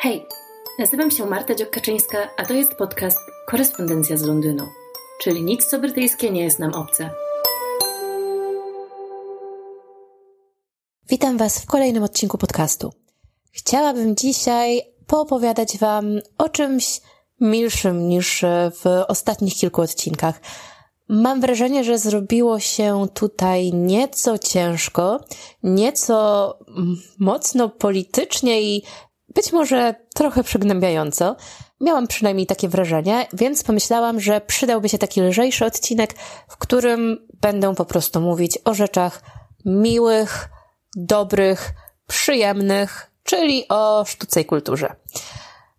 Hej, nazywam się Marta Dziokaczyńska, a to jest podcast Korespondencja z Londynu, czyli nic co brytyjskie nie jest nam obce. Witam Was w kolejnym odcinku podcastu. Chciałabym dzisiaj poopowiadać Wam o czymś milszym niż w ostatnich kilku odcinkach. Mam wrażenie, że zrobiło się tutaj nieco ciężko, nieco mocno politycznie i być może trochę przygnębiająco. Miałam przynajmniej takie wrażenie, więc pomyślałam, że przydałby się taki lżejszy odcinek, w którym będę po prostu mówić o rzeczach miłych, dobrych, przyjemnych, czyli o sztuce i kulturze.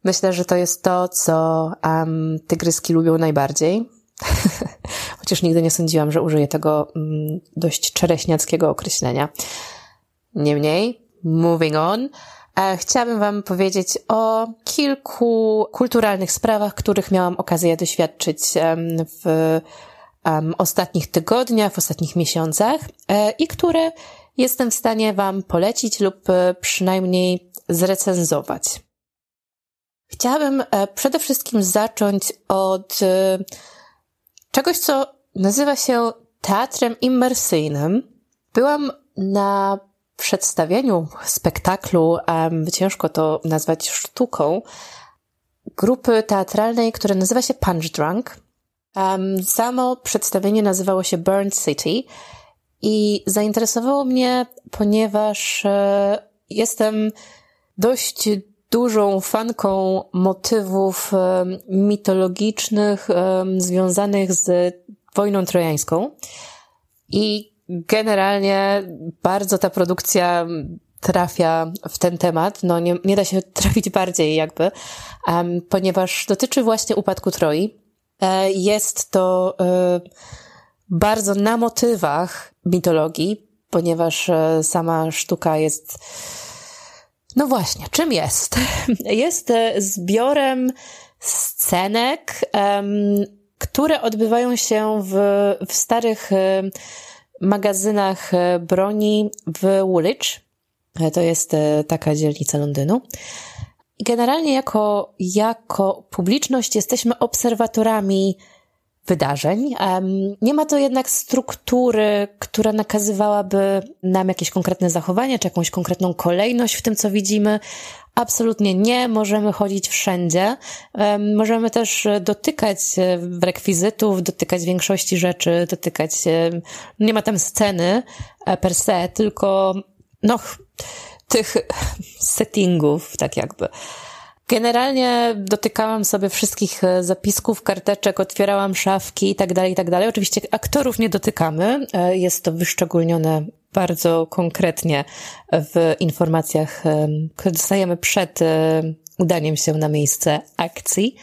Myślę, że to jest to, co um, tygryski lubią najbardziej. Chociaż nigdy nie sądziłam, że użyję tego um, dość czereśniackiego określenia. Niemniej, moving on, chciałabym Wam powiedzieć o kilku kulturalnych sprawach, których miałam okazję doświadczyć w ostatnich tygodniach, w ostatnich miesiącach e, i które jestem w stanie Wam polecić lub e, przynajmniej zrecenzować. Chciałabym e, przede wszystkim zacząć od e, czegoś, co nazywa się teatrem immersyjnym. Byłam na przedstawieniu spektaklu, um, ciężko to nazwać sztuką, grupy teatralnej, która nazywa się Punch Drunk. Um, samo przedstawienie nazywało się Burn City i zainteresowało mnie, ponieważ e, jestem dość dużą fanką motywów e, mitologicznych e, związanych z wojną trojańską. I generalnie bardzo ta produkcja trafia w ten temat. No nie, nie da się trafić bardziej jakby, um, ponieważ dotyczy właśnie upadku Troi. E, jest to e, bardzo na motywach mitologii, ponieważ e, sama sztuka jest no właśnie, czym jest? Jest zbiorem scenek, które odbywają się w, w starych um, magazynach broni w Woolwich. To jest taka dzielnica Londynu. Generalnie jako, jako publiczność jesteśmy obserwatorami wydarzeń. Nie ma to jednak struktury, która nakazywałaby nam jakieś konkretne zachowania, czy jakąś konkretną kolejność w tym, co widzimy. Absolutnie nie. Możemy chodzić wszędzie. Możemy też dotykać e, rekwizytów, dotykać większości rzeczy, dotykać. Nie ma tam sceny e, per se, tylko no, tych settingów, tak jakby. Generalnie dotykałam sobie wszystkich e, zapisków, karteczek, otwierałam szafki i tak dalej, i tak dalej. Oczywiście aktorów nie dotykamy. E, jest to wyszczególnione bardzo konkretnie w informacjach, e, które dostajemy przed udaniem się na miejsce akcji.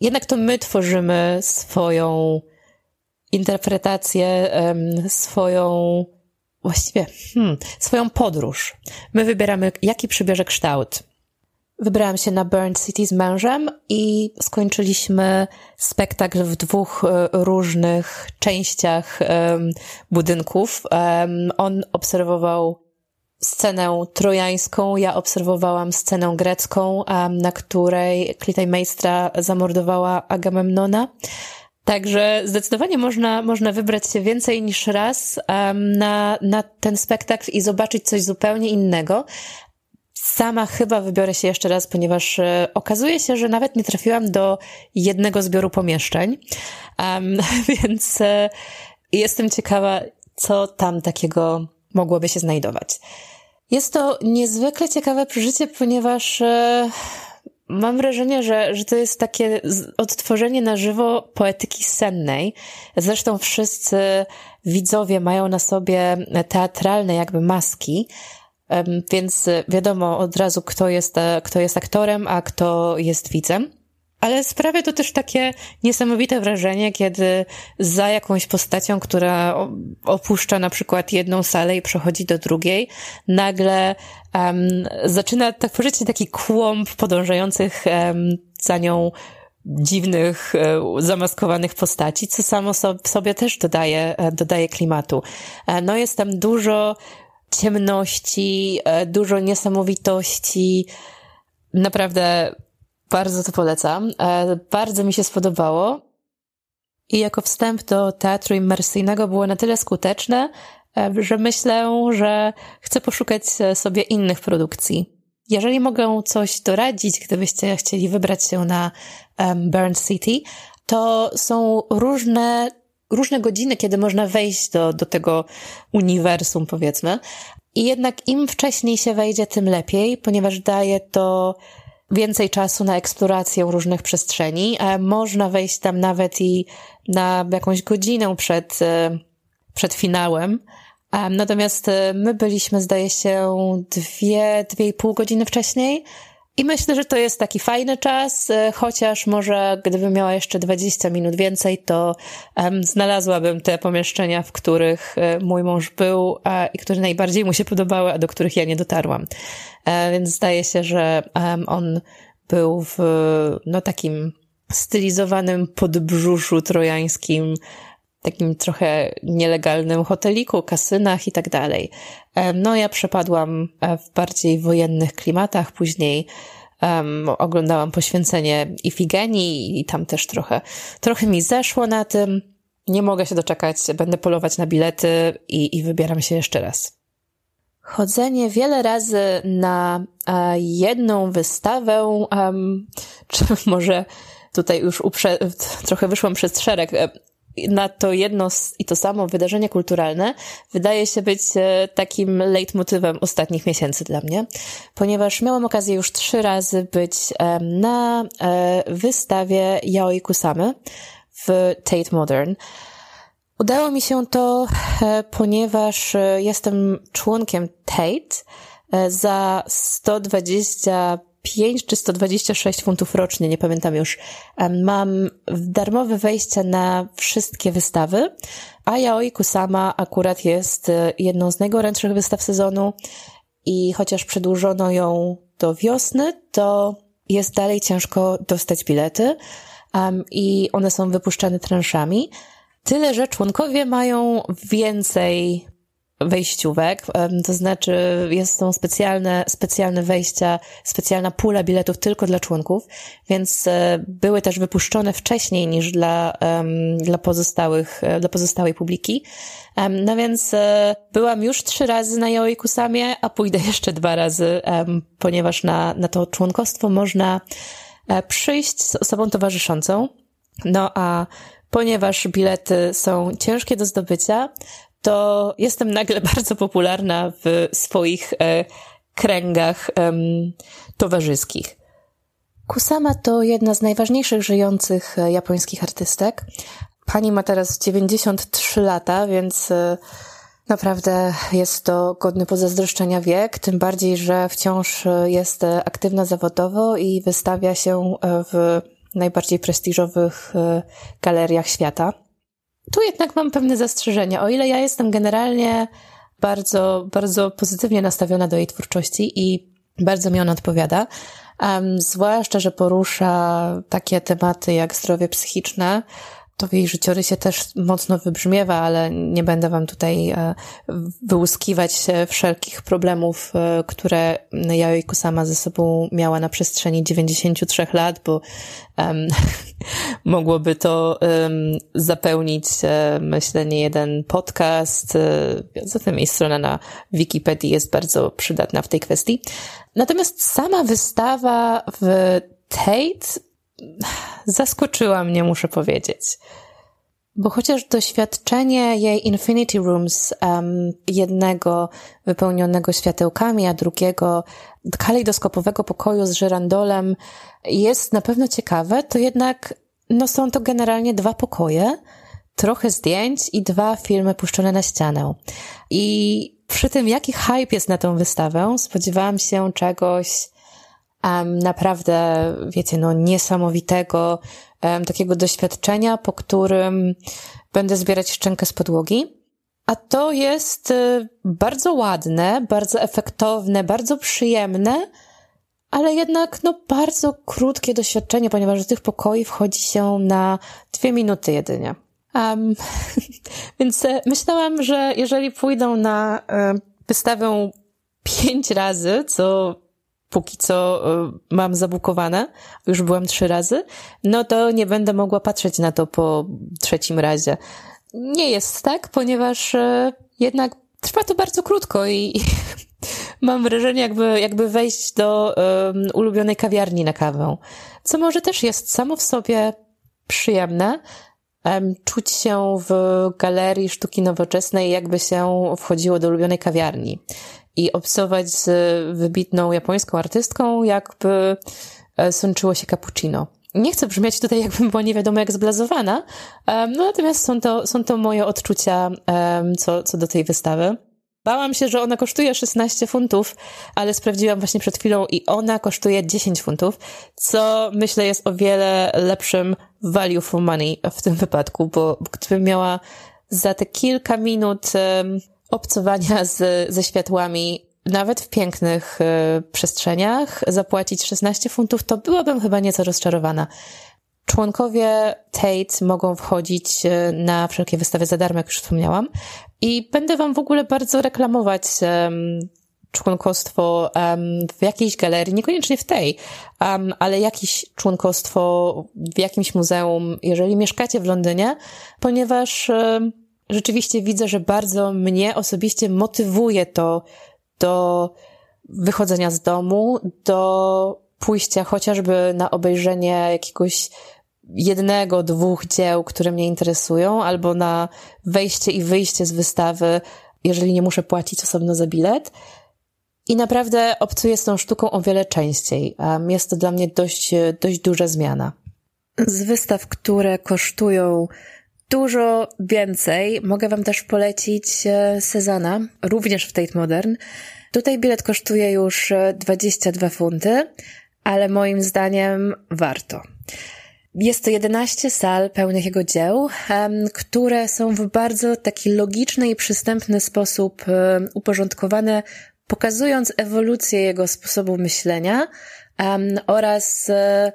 Jednak to my tworzymy swoją interpretację, swoją właściwie hmm, swoją podróż. My wybieramy, jaki przybierze kształt. Wybrałam się na Burn City z mężem i skończyliśmy spektakl w dwóch e, różnych częściach budynków. On obserwował scenę trojańską, ja obserwowałam scenę grecką, na której Klitejmeistra zamordowała Agamemnona. Także zdecydowanie można, można wybrać się więcej niż raz um, na, na ten spektakl i zobaczyć coś zupełnie innego. Sama chyba wybiorę się jeszcze raz, ponieważ e, okazuje się, że nawet nie trafiłam do jednego zbioru pomieszczeń, um, więc e, jestem ciekawa, co tam takiego mogłoby się znajdować. Jest to niezwykle ciekawe przeżycie, ponieważ e, mam wrażenie, że, że to jest takie odtworzenie na żywo poetyki sennej. Zresztą wszyscy widzowie mają na sobie teatralne jakby maski, więc wiadomo od razu, kto jest, e, kto jest aktorem, a kto jest widzem. Ale sprawia to też takie niesamowite wrażenie, kiedy za jakąś postacią, która opuszcza na przykład jedną salę i przechodzi do drugiej, nagle um, zaczyna tworzyć się taki kłąb podążających um, za nią dziwnych, e, zamaskowanych postaci, co samo sobie też dodaje, e, dodaje klimatu. No jest tam dużo ciemności, dużo niesamowitości, Naprawdę bardzo to polecam. E, bardzo mi się spodobało. I jako wstęp do teatru immersyjnego było na tyle skuteczne, e, że myślę, że chcę poszukać sobie innych produkcji. Jeżeli mogę coś doradzić, gdybyście chcieli wybrać się na Burn City, to są różne, różne godziny, kiedy można wejść do, do tego uniwersum, powiedzmy. I jednak im wcześniej się wejdzie, tym lepiej, ponieważ daje to więcej czasu na eksplorację różnych przestrzeni. A można wejść tam nawet i na jakąś godzinę przed, e, przed finałem. Natomiast e, my byliśmy, zdaje się, dwie, dwie i pół godziny wcześniej. I myślę, że to jest taki fajny czas, e, chociaż może gdybym miała jeszcze 20 minut więcej, to um, znalazłabym te pomieszczenia, w których mój mąż był a, i które najbardziej mu się podobały, a do których ja nie dotarłam. E, więc zdaje się, że um, on był w no, takim stylizowanym podbrzuszu trojańskim, takim trochę nielegalnym hoteliku, kasynach i tak dalej. No ja przepadłam e, w bardziej wojennych klimatach, później um, oglądałam poświęcenie Ifigenii i tam też trochę, trochę mi zeszło na tym. Nie mogę się doczekać, będę polować na bilety i, i wybieram się jeszcze raz. Chodzenie wiele razy na e, jedną wystawę, um, czy może tutaj już uprze- trochę wyszłam przez szereg, e, na to jedno i to samo wydarzenie kulturalne wydaje się być e, takim leitmotywem ostatnich miesięcy dla mnie, ponieważ miałam okazję już trzy razy być na wystawie Yaoi Kusamy w Tate Modern. Udało mi się to, ponieważ jestem członkiem Tate za 120 5 czy 126 funtów rocznie, nie pamiętam już. Mam darmowe wejście na wszystkie wystawy, a Yaoi Kusama akurat jest e, jedną z najgorętszych wystaw sezonu i chociaż przedłużono ją do wiosny, to jest dalej ciężko dostać bilety um, i one są wypuszczane transzami. Tyle, że członkowie mają więcej wejściówek, to znaczy jest są specjalne, specjalne wejścia, specjalna pula biletów tylko dla członków, więc e, były też wypuszczone wcześniej niż dla, dla pozostałych, e, dla pozostałej publiki. No więc e, byłam już trzy razy na Yaoi Kusamie, a pójdę jeszcze dwa razy, ponieważ na, na to członkostwo można przyjść z osobą towarzyszącą. No a ponieważ bilety są ciężkie do zdobycia, to jestem nagle bardzo popularna w swoich e, kręgach e, towarzyskich. Kusama to jedna z najważniejszych żyjących e, japońskich artystek. Pani ma teraz 93 lata, więc e, naprawdę jest to godny pozazdroszczenia wiek, tym bardziej, że wciąż e, jest aktywna zawodowo i wystawia się w najbardziej prestiżowych galeriach świata. Tu jednak mam pewne zastrzeżenia. O ile ja jestem generalnie bardzo, bardzo pozytywnie nastawiona do jej twórczości i bardzo mi ona odpowiada, um, zwłaszcza, że porusza takie tematy jak zdrowie psychiczne, to w jej życiorysie też mocno wybrzmiewa, ale nie będę wam tutaj e, wyłuskiwać wszelkich problemów, e, które Yayoi sama ze sobą miała na przestrzeni 93 lat, bo um, mogłoby to um, zapełnić, e, myślę, nie jeden podcast. Zatem jej strona na Wikipedii jest bardzo przydatna w tej kwestii. Natomiast sama wystawa w Tate zaskoczyła mnie, muszę powiedzieć. Bo chociaż doświadczenie jej Infinity Rooms, um, jednego wypełnionego światełkami, a drugiego kalejdoskopowego pokoju z żyrandolem jest na pewno ciekawe, to jednak no są to generalnie dwa pokoje, trochę zdjęć i dwa filmy puszczone na ścianę. I przy tym, jaki hype jest na tą wystawę, spodziewałam się czegoś um, naprawdę, wiecie, no niesamowitego um, takiego doświadczenia, po którym będę zbierać szczękę z podłogi. A to jest y, bardzo ładne, bardzo efektowne, bardzo przyjemne, ale jednak no bardzo krótkie doświadczenie, ponieważ do tych pokoi wchodzi się na dwie minuty jedynie. Um, więc e, myślałam, że jeżeli pójdą na e, wystawę pięć razy, co póki co y, mam zabukowane, już byłam trzy razy, no to nie będę mogła patrzeć na to po trzecim razie. Nie jest tak, ponieważ y, jednak trwa to bardzo krótko i, mam wrażenie, jakby, jakby wejść do um, ulubionej kawiarni na kawę. Co może też jest samo w sobie przyjemne, um, czuć się w galerii sztuki nowoczesnej, jakby się wchodziło do ulubionej kawiarni i obcować z wybitną japońską artystką, jakby e, sączyło się cappuccino. Nie chcę brzmieć tutaj, jakbym była nie wiadomo jak zblazowana, no natomiast są to, są to moje odczucia co, co do tej wystawy. Bałam się, że ona kosztuje 16 funtów, ale sprawdziłam właśnie przed chwilą i ona kosztuje 10 funtów, co myślę jest o wiele lepszym value for money w tym wypadku, bo gdybym miała za te kilka minut obcowania z, ze światłami, nawet w pięknych y, przestrzeniach, zapłacić 16 funtów, to byłabym chyba nieco rozczarowana. Członkowie Tate mogą wchodzić e, na wszelkie wystawy za darmo, jak już wspomniałam. I będę Wam w ogóle bardzo reklamować um, członkostwo um, w jakiejś galerii, niekoniecznie w tej, um, ale jakieś członkostwo w jakimś muzeum, jeżeli mieszkacie w Londynie, ponieważ um, rzeczywiście widzę, że bardzo mnie osobiście motywuje to do wychodzenia z domu, do pójścia chociażby na obejrzenie jakiegoś jednego, dwóch dzieł, które mnie interesują, albo na wejście i wyjście z wystawy, jeżeli nie muszę płacić osobno za bilet. I naprawdę obcuję z tą sztuką o wiele częściej. Jest to dla mnie dość, dość duża zmiana. Z wystaw, które kosztują dużo więcej, mogę Wam też polecić e, Sezana, również w Tate Modern. Tutaj bilet kosztuje już 22 e, funty, ale moim zdaniem warto. Jest to 11 sal pełnych jego dzieł, które są w bardzo taki logiczny i przystępny sposób uporządkowane, pokazując ewolucję jego sposobu myślenia oraz e,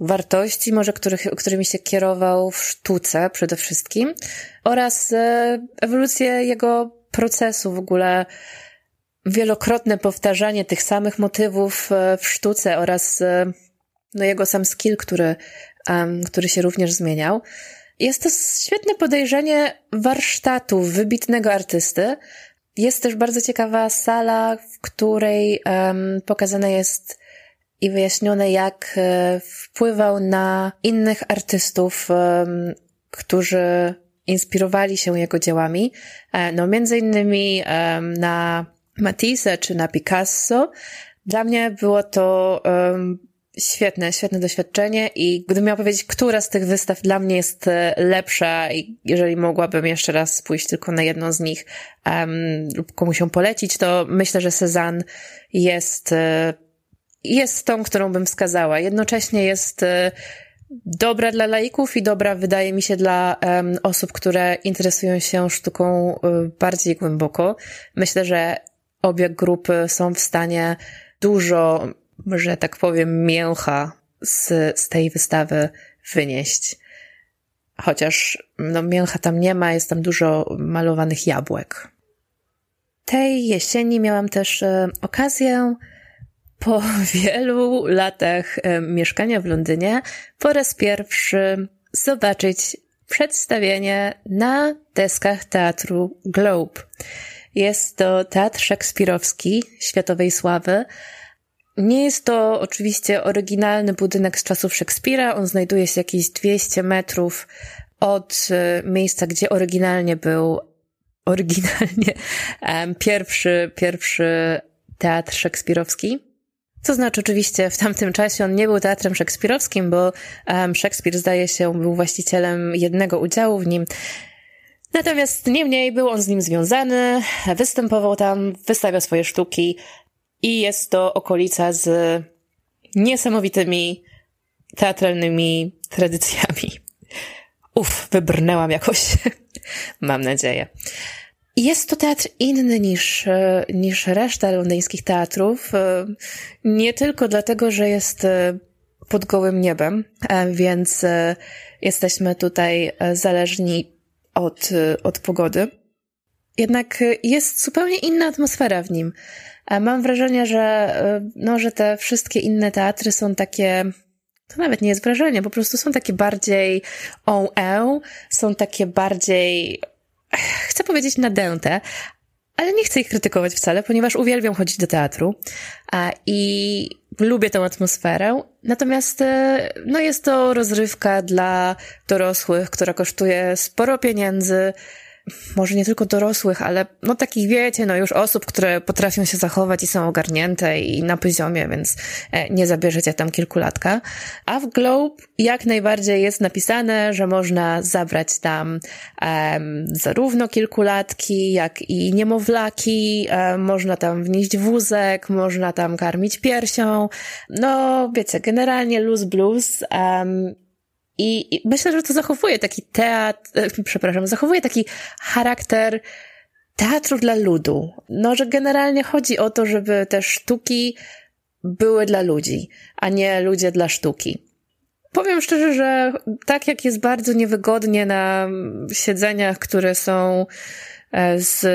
wartości, może których, którymi się kierował w sztuce przede wszystkim, oraz e, ewolucję jego procesu w ogóle wielokrotne powtarzanie tych samych motywów e, w sztuce oraz no jego sam skill, który um, który się również zmieniał. Jest to świetne podejrzenie warsztatu wybitnego artysty. Jest też bardzo ciekawa sala, w której um, pokazane jest i wyjaśnione, jak e, wpływał na innych artystów, um, którzy inspirowali się jego dziełami. E, no, między innymi na Matisse czy na Picasso. Dla mnie było to Świetne, świetne doświadczenie i gdybym miała powiedzieć, która z tych wystaw dla mnie jest e, lepsza i jeżeli mogłabym jeszcze raz pójść tylko na jedną z nich lub komuś ją polecić, to myślę, że Cezanne jest, e, jest tą, którą bym wskazała. Jednocześnie jest e, dobra dla laików i dobra, wydaje mi się, dla um, osób, które interesują się sztuką bardziej głęboko. Myślę, że obie grupy są w stanie dużo że tak powiem, mięcha z, z tej wystawy wynieść. Chociaż no, mięcha tam nie ma, jest tam dużo malowanych jabłek. Tej jesieni miałam też e, okazję po wielu latach e, mieszkania w Londynie po raz pierwszy zobaczyć przedstawienie na deskach teatru Globe. Jest to teatr szekspirowski światowej sławy, nie jest to oczywiście oryginalny budynek z czasów Szekspira. On znajduje się jakieś 200 metrów od e, miejsca, gdzie oryginalnie był oryginalnie pierwszy, pierwszy teatr szekspirowski. To znaczy, oczywiście, w tamtym czasie on nie był teatrem szekspirowskim, bo um, Szekspir, zdaje się, był właścicielem jednego udziału w nim. Natomiast niemniej był on z nim związany, występował tam, wystawiał swoje sztuki, i jest to okolica z niesamowitymi teatralnymi tradycjami. Uff, wybrnęłam jakoś. Mam nadzieję. Jest to teatr inny niż, niż reszta londyńskich teatrów. Nie tylko dlatego, że jest pod gołym niebem, więc jesteśmy tutaj zależni od, od pogody. Jednak jest zupełnie inna atmosfera w nim. Mam wrażenie, że, no, że te wszystkie inne teatry są takie, to nawet nie jest wrażenie, po prostu są takie bardziej on e, są takie bardziej, chcę powiedzieć nadęte, ale nie chcę ich krytykować wcale, ponieważ uwielbiam chodzić do teatru i lubię tę atmosferę. Natomiast e, no jest to rozrywka dla dorosłych, która kosztuje sporo pieniędzy, może nie tylko dorosłych, ale no takich wiecie, no już osób, które potrafią się zachować i są ogarnięte i na poziomie, więc e, nie zabierzecie tam kilkulatka. A w Globe jak najbardziej jest napisane, że można zabrać tam um, zarówno kilkulatki, jak i niemowlaki, um, można tam wnieść wózek, można tam karmić piersią. No, wiecie, generalnie luz blues. Um, i, myślę, że to zachowuje taki teatr, e, przepraszam, zachowuje taki charakter teatru dla ludu. No, że generalnie chodzi o to, żeby te sztuki były dla ludzi, a nie ludzie dla sztuki. Powiem szczerze, że tak jak jest bardzo niewygodnie na siedzeniach, które są e, z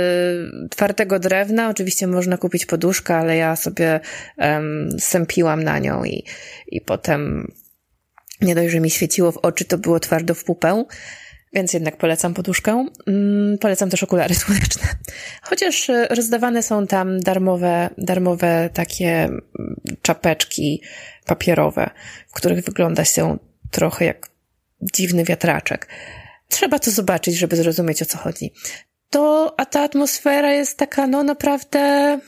twardego drewna. Oczywiście można kupić poduszkę, ale ja sobie um, sępiłam na nią i, i potem nie dość, że mi świeciło w oczy, to było twardo w pupę, więc jednak polecam poduszkę. Mm, polecam też okulary słoneczne. Chociaż e, rozdawane są tam darmowe, darmowe takie mm, czapeczki papierowe, w których wygląda się trochę jak dziwny wiatraczek. Trzeba to zobaczyć, żeby zrozumieć o co chodzi. To, a ta atmosfera jest taka, no naprawdę,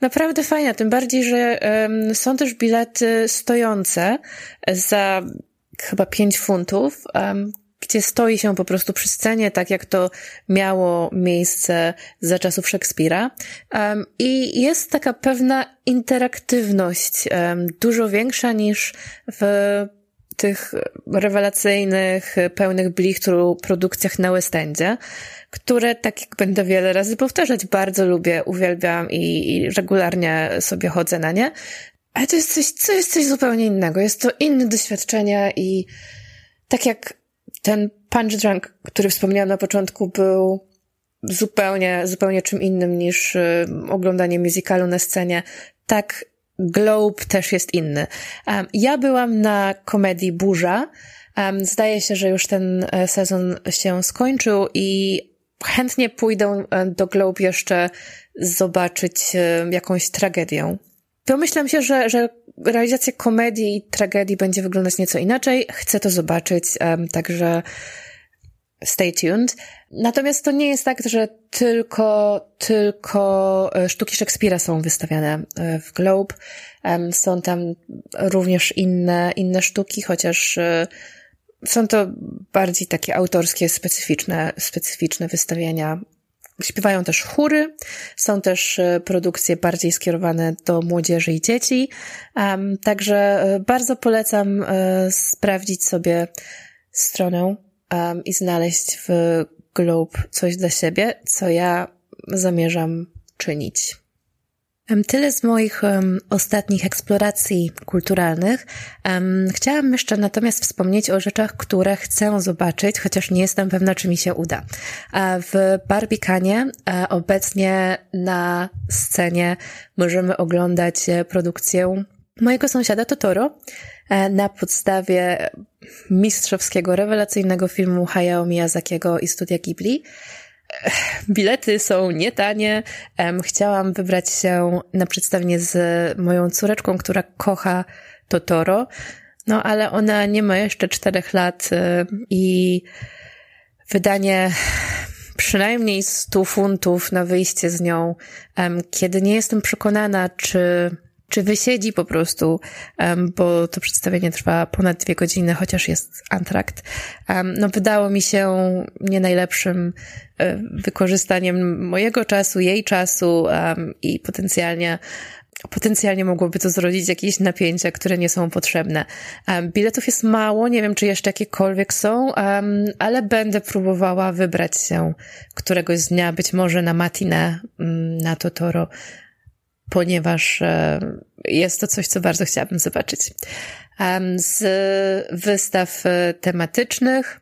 Naprawdę fajna, tym bardziej, że um, są też bilety stojące za chyba 5 funtów, um, gdzie stoi się po prostu przy scenie, tak jak to miało miejsce za czasów Szekspira. Um, I jest taka pewna interaktywność, um, dużo większa niż w tych rewelacyjnych, pełnych blichtru produkcjach na West Endzie, które, tak jak będę wiele razy powtarzać, bardzo lubię, uwielbiam i, i regularnie sobie chodzę na nie. Ale to jest coś, to jest coś zupełnie innego. Jest to inne doświadczenie i tak jak ten Punch Drunk, który wspomniałam na początku, był zupełnie, zupełnie czym innym niż y, oglądanie musicalu na scenie, tak Globe też jest inny. Um, ja byłam na komedii Burza. Um, zdaje się, że już ten e, sezon się skończył i chętnie pójdę e, do Globe jeszcze zobaczyć e, jakąś tragedię. Pomyślam się, że, że realizacja komedii i tragedii będzie wyglądać nieco inaczej. Chcę to zobaczyć, um, także stay tuned. Natomiast to nie jest tak, że tylko, tylko e, sztuki Szekspira są wystawiane e, w Globe. Są tam również inne, inne sztuki, chociaż e, są to bardziej takie autorskie, specyficzne, specyficzne wystawienia. Śpiewają też chóry, są też produkcje bardziej skierowane do młodzieży i dzieci. Także bardzo polecam sprawdzić sobie stronę i znaleźć w Globe coś dla siebie, co ja zamierzam czynić. Tyle z moich um, ostatnich eksploracji kulturalnych. Um, chciałam jeszcze natomiast wspomnieć o rzeczach, które chcę zobaczyć, chociaż nie jestem pewna, czy mi się uda. W Barbikanie obecnie na scenie możemy oglądać e, produkcję mojego sąsiada Totoro e, na podstawie mistrzowskiego, rewelacyjnego filmu Hayao Miyazakiego i studia Ghibli. Bilety są nietanie. Chciałam wybrać się na przedstawienie z moją córeczką, która kocha Totoro, no ale ona nie ma jeszcze czterech lat i wydanie przynajmniej 100 funtów na wyjście z nią, kiedy nie jestem przekonana, czy czy wysiedzi po prostu, bo to przedstawienie trwa ponad dwie godziny, chociaż jest antrakt. No, wydało mi się nie najlepszym um, wykorzystaniem mojego czasu, jej czasu i potencjalnie potencjalnie mogłoby to zrodzić jakieś napięcia, które nie są potrzebne. Biletów jest mało, nie wiem, czy jeszcze jakiekolwiek są, ale będę próbowała wybrać się któregoś dnia, być może na matinę um, na Totoro, ponieważ e, jest to coś, co bardzo chciałabym zobaczyć. Z wystaw e, tematycznych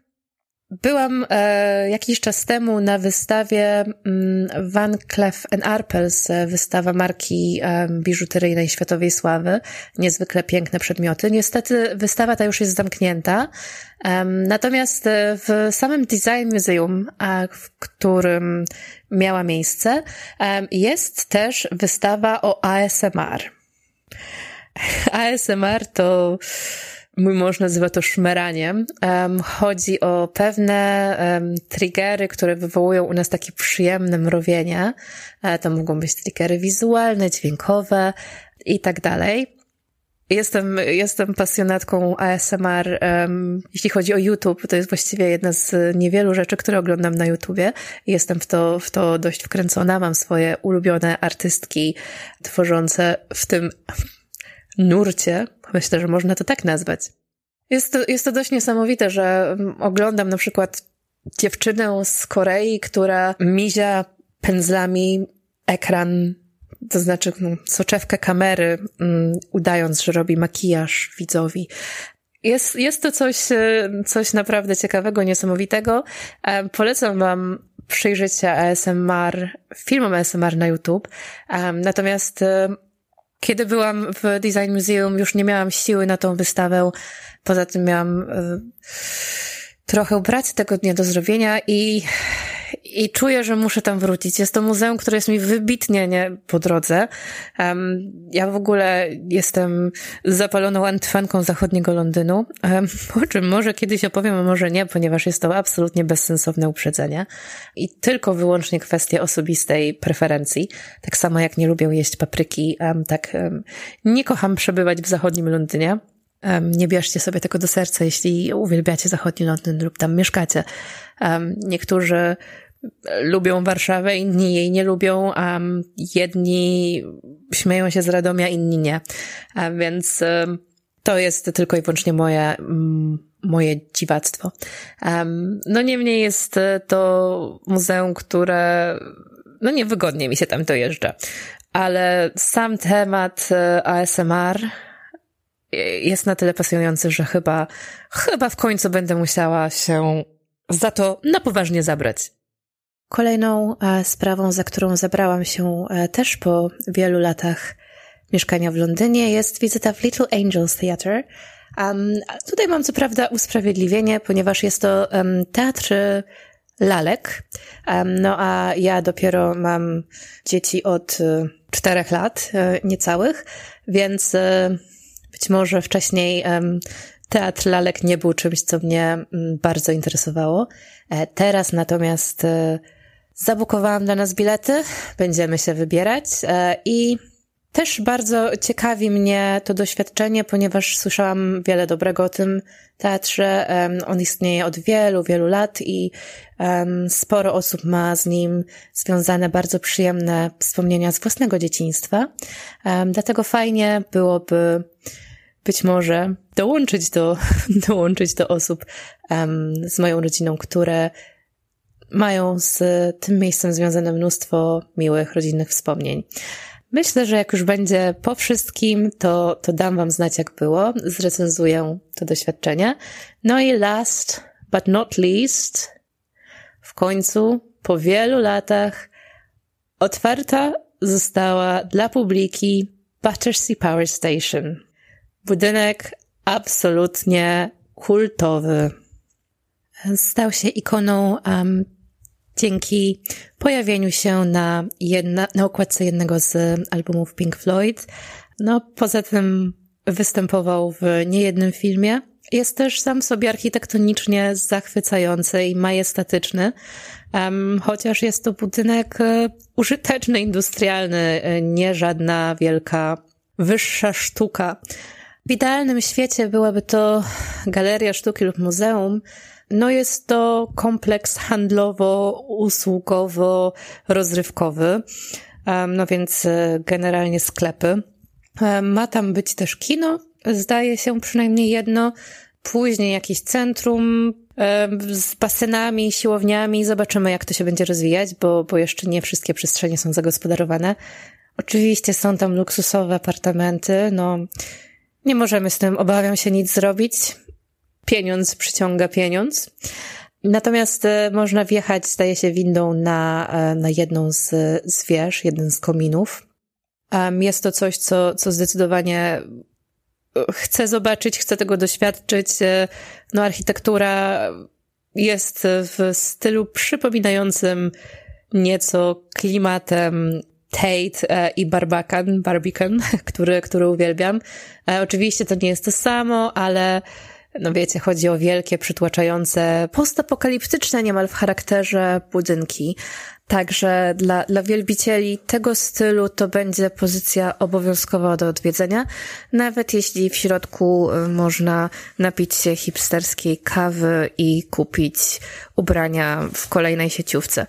Byłam e, jakiś czas temu na wystawie mm, Van Cleef Arpels, e, wystawa marki e, biżuteryjnej światowej sławy. Niezwykle piękne przedmioty. Niestety wystawa ta już jest zamknięta. E, natomiast w samym Design Museum, w którym miała miejsce, e, jest też wystawa o ASMR. ASMR to Mój mąż nazywa to szmeraniem. Um, chodzi o pewne um, triggery, które wywołują u nas takie przyjemne mrowienie. E, to mogą być triggery wizualne, dźwiękowe i tak dalej. Jestem, jestem pasjonatką ASMR. Um, jeśli chodzi o YouTube, to jest właściwie jedna z niewielu rzeczy, które oglądam na YouTubie. Jestem w to, w to dość wkręcona. Mam swoje ulubione artystki tworzące w tym nurcie, myślę, że można to tak nazwać. Jest to, jest to dość niesamowite, że mm, oglądam na przykład dziewczynę z Korei, która mizia pędzlami ekran, to znaczy no, soczewkę kamery, um, udając, że robi makijaż widzowi. Jest, jest to coś, e, coś naprawdę ciekawego, niesamowitego. Um, polecam wam przyjrzeć się ASMR, filmom ASMR na YouTube. Um, natomiast kiedy byłam w Design Museum, już nie miałam siły na tą wystawę. Poza tym miałam y, trochę pracy tego dnia do zrobienia i i czuję, że muszę tam wrócić. Jest to muzeum, które jest mi wybitnie nie po drodze. Um, ja w ogóle jestem zapaloną antyfanką zachodniego Londynu, um, o czym może kiedyś opowiem, a może nie, ponieważ jest to absolutnie bezsensowne uprzedzenie i tylko wyłącznie kwestia osobistej preferencji. Tak samo jak nie lubię jeść papryki, um, tak nie kocham przebywać w zachodnim Londynie. Nie bierzcie sobie tego do serca, jeśli uwielbiacie zachodni Londyn lub tam mieszkacie. Niektórzy lubią Warszawę, inni jej nie lubią, a jedni śmieją się z Radomia, inni nie. A więc to jest tylko i wyłącznie moje, moje dziwactwo. No niemniej jest to muzeum, które no niewygodnie mi się tam dojeżdża. Ale sam temat e, ASMR jest na tyle pasjonujący, że chyba, chyba w końcu będę musiała się za to na poważnie zabrać. Kolejną e, sprawą, za którą zabrałam się e, też po wielu latach mieszkania w Londynie, jest wizyta w Little Angels Theatre. Um, tutaj mam co prawda usprawiedliwienie, ponieważ jest to um, teatr lalek. Um, no a ja dopiero mam dzieci od czterech lat, niecałych, więc być może wcześniej teatr lalek nie był czymś, co mnie bardzo interesowało. Teraz natomiast Zabukowałam dla nas bilety, będziemy się wybierać e, i też bardzo ciekawi mnie to doświadczenie, ponieważ słyszałam wiele dobrego o tym teatrze. On istnieje od wielu, wielu lat i sporo osób ma z nim związane bardzo przyjemne wspomnienia z własnego dzieciństwa. Dlatego fajnie byłoby być może dołączyć do, dołączyć do osób z moją rodziną, które mają z tym miejscem związane mnóstwo miłych, rodzinnych wspomnień. Myślę, że jak już będzie po wszystkim, to, to dam wam znać, jak było, zrecenzuję to doświadczenie. No i last but not least, w końcu, po wielu latach, otwarta została dla publiki Battersea Power Station. Budynek absolutnie kultowy. Stał się ikoną um, dzięki pojawieniu się na, jedna, na okładce jednego z albumów Pink Floyd. No, poza tym występował w niejednym filmie. Jest też sam sobie architektonicznie zachwycający i majestatyczny, um, chociaż jest to budynek e, użyteczny, industrialny, e, nie żadna wielka, wyższa sztuka. W idealnym świecie byłaby to galeria sztuki lub muzeum, no jest to kompleks handlowo-usługowo-rozrywkowy, no więc e, generalnie sklepy. Ma tam być też kino, zdaje się przynajmniej jedno, później jakieś centrum z basenami, siłowniami. Zobaczymy, jak to się będzie rozwijać, bo, bo jeszcze nie wszystkie przestrzenie są zagospodarowane. Oczywiście są tam luksusowe apartamenty, no nie możemy z tym, obawiam się, nic zrobić pieniądz przyciąga pieniądz. Natomiast można wjechać, zdaje się, windą na, na jedną z, z wież, jeden z kominów. Jest to coś, co, co zdecydowanie chcę zobaczyć, chcę tego doświadczyć. No, architektura jest w stylu przypominającym nieco klimatem Tate e, i Barbacan, Barbican, który, który uwielbiam. E, oczywiście to nie jest to samo, ale no wiecie, chodzi o wielkie, przytłaczające, postapokaliptyczne niemal w charakterze budynki. Także dla, dla wielbicieli tego stylu to będzie pozycja obowiązkowa do odwiedzenia, nawet jeśli w środku y, można napić się hipsterskiej kawy i kupić ubrania w kolejnej sieciówce.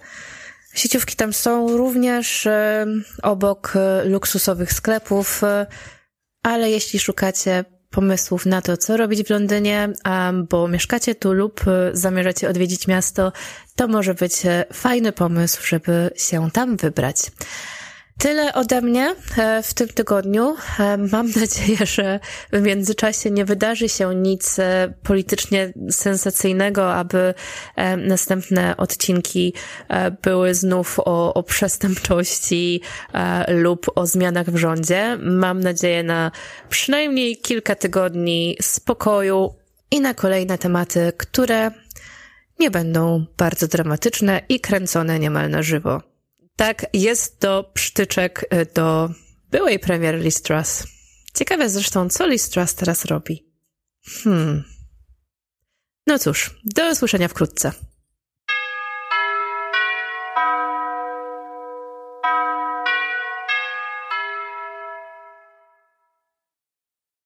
Sieciówki tam są również y, obok y, luksusowych sklepów, ale jeśli szukacie pomysłów na to, co robić w Londynie, bo mieszkacie tu lub zamierzacie odwiedzić miasto, to może być fajny pomysł, żeby się tam wybrać. Tyle ode mnie e, w tym tygodniu. E, mam nadzieję, że w międzyczasie nie wydarzy się nic e, politycznie sensacyjnego, aby następne odcinki były znów o, o przestępczości lub o zmianach w rządzie. Mam nadzieję na przynajmniej kilka tygodni spokoju i na kolejne tematy, które nie będą bardzo dramatyczne i kręcone niemal na żywo. Tak, jest to przytyczek y, do byłej premier Liz Truss. Ciekawe zresztą, co Liz Truss teraz robi. Hmm. No cóż, do usłyszenia wkrótce.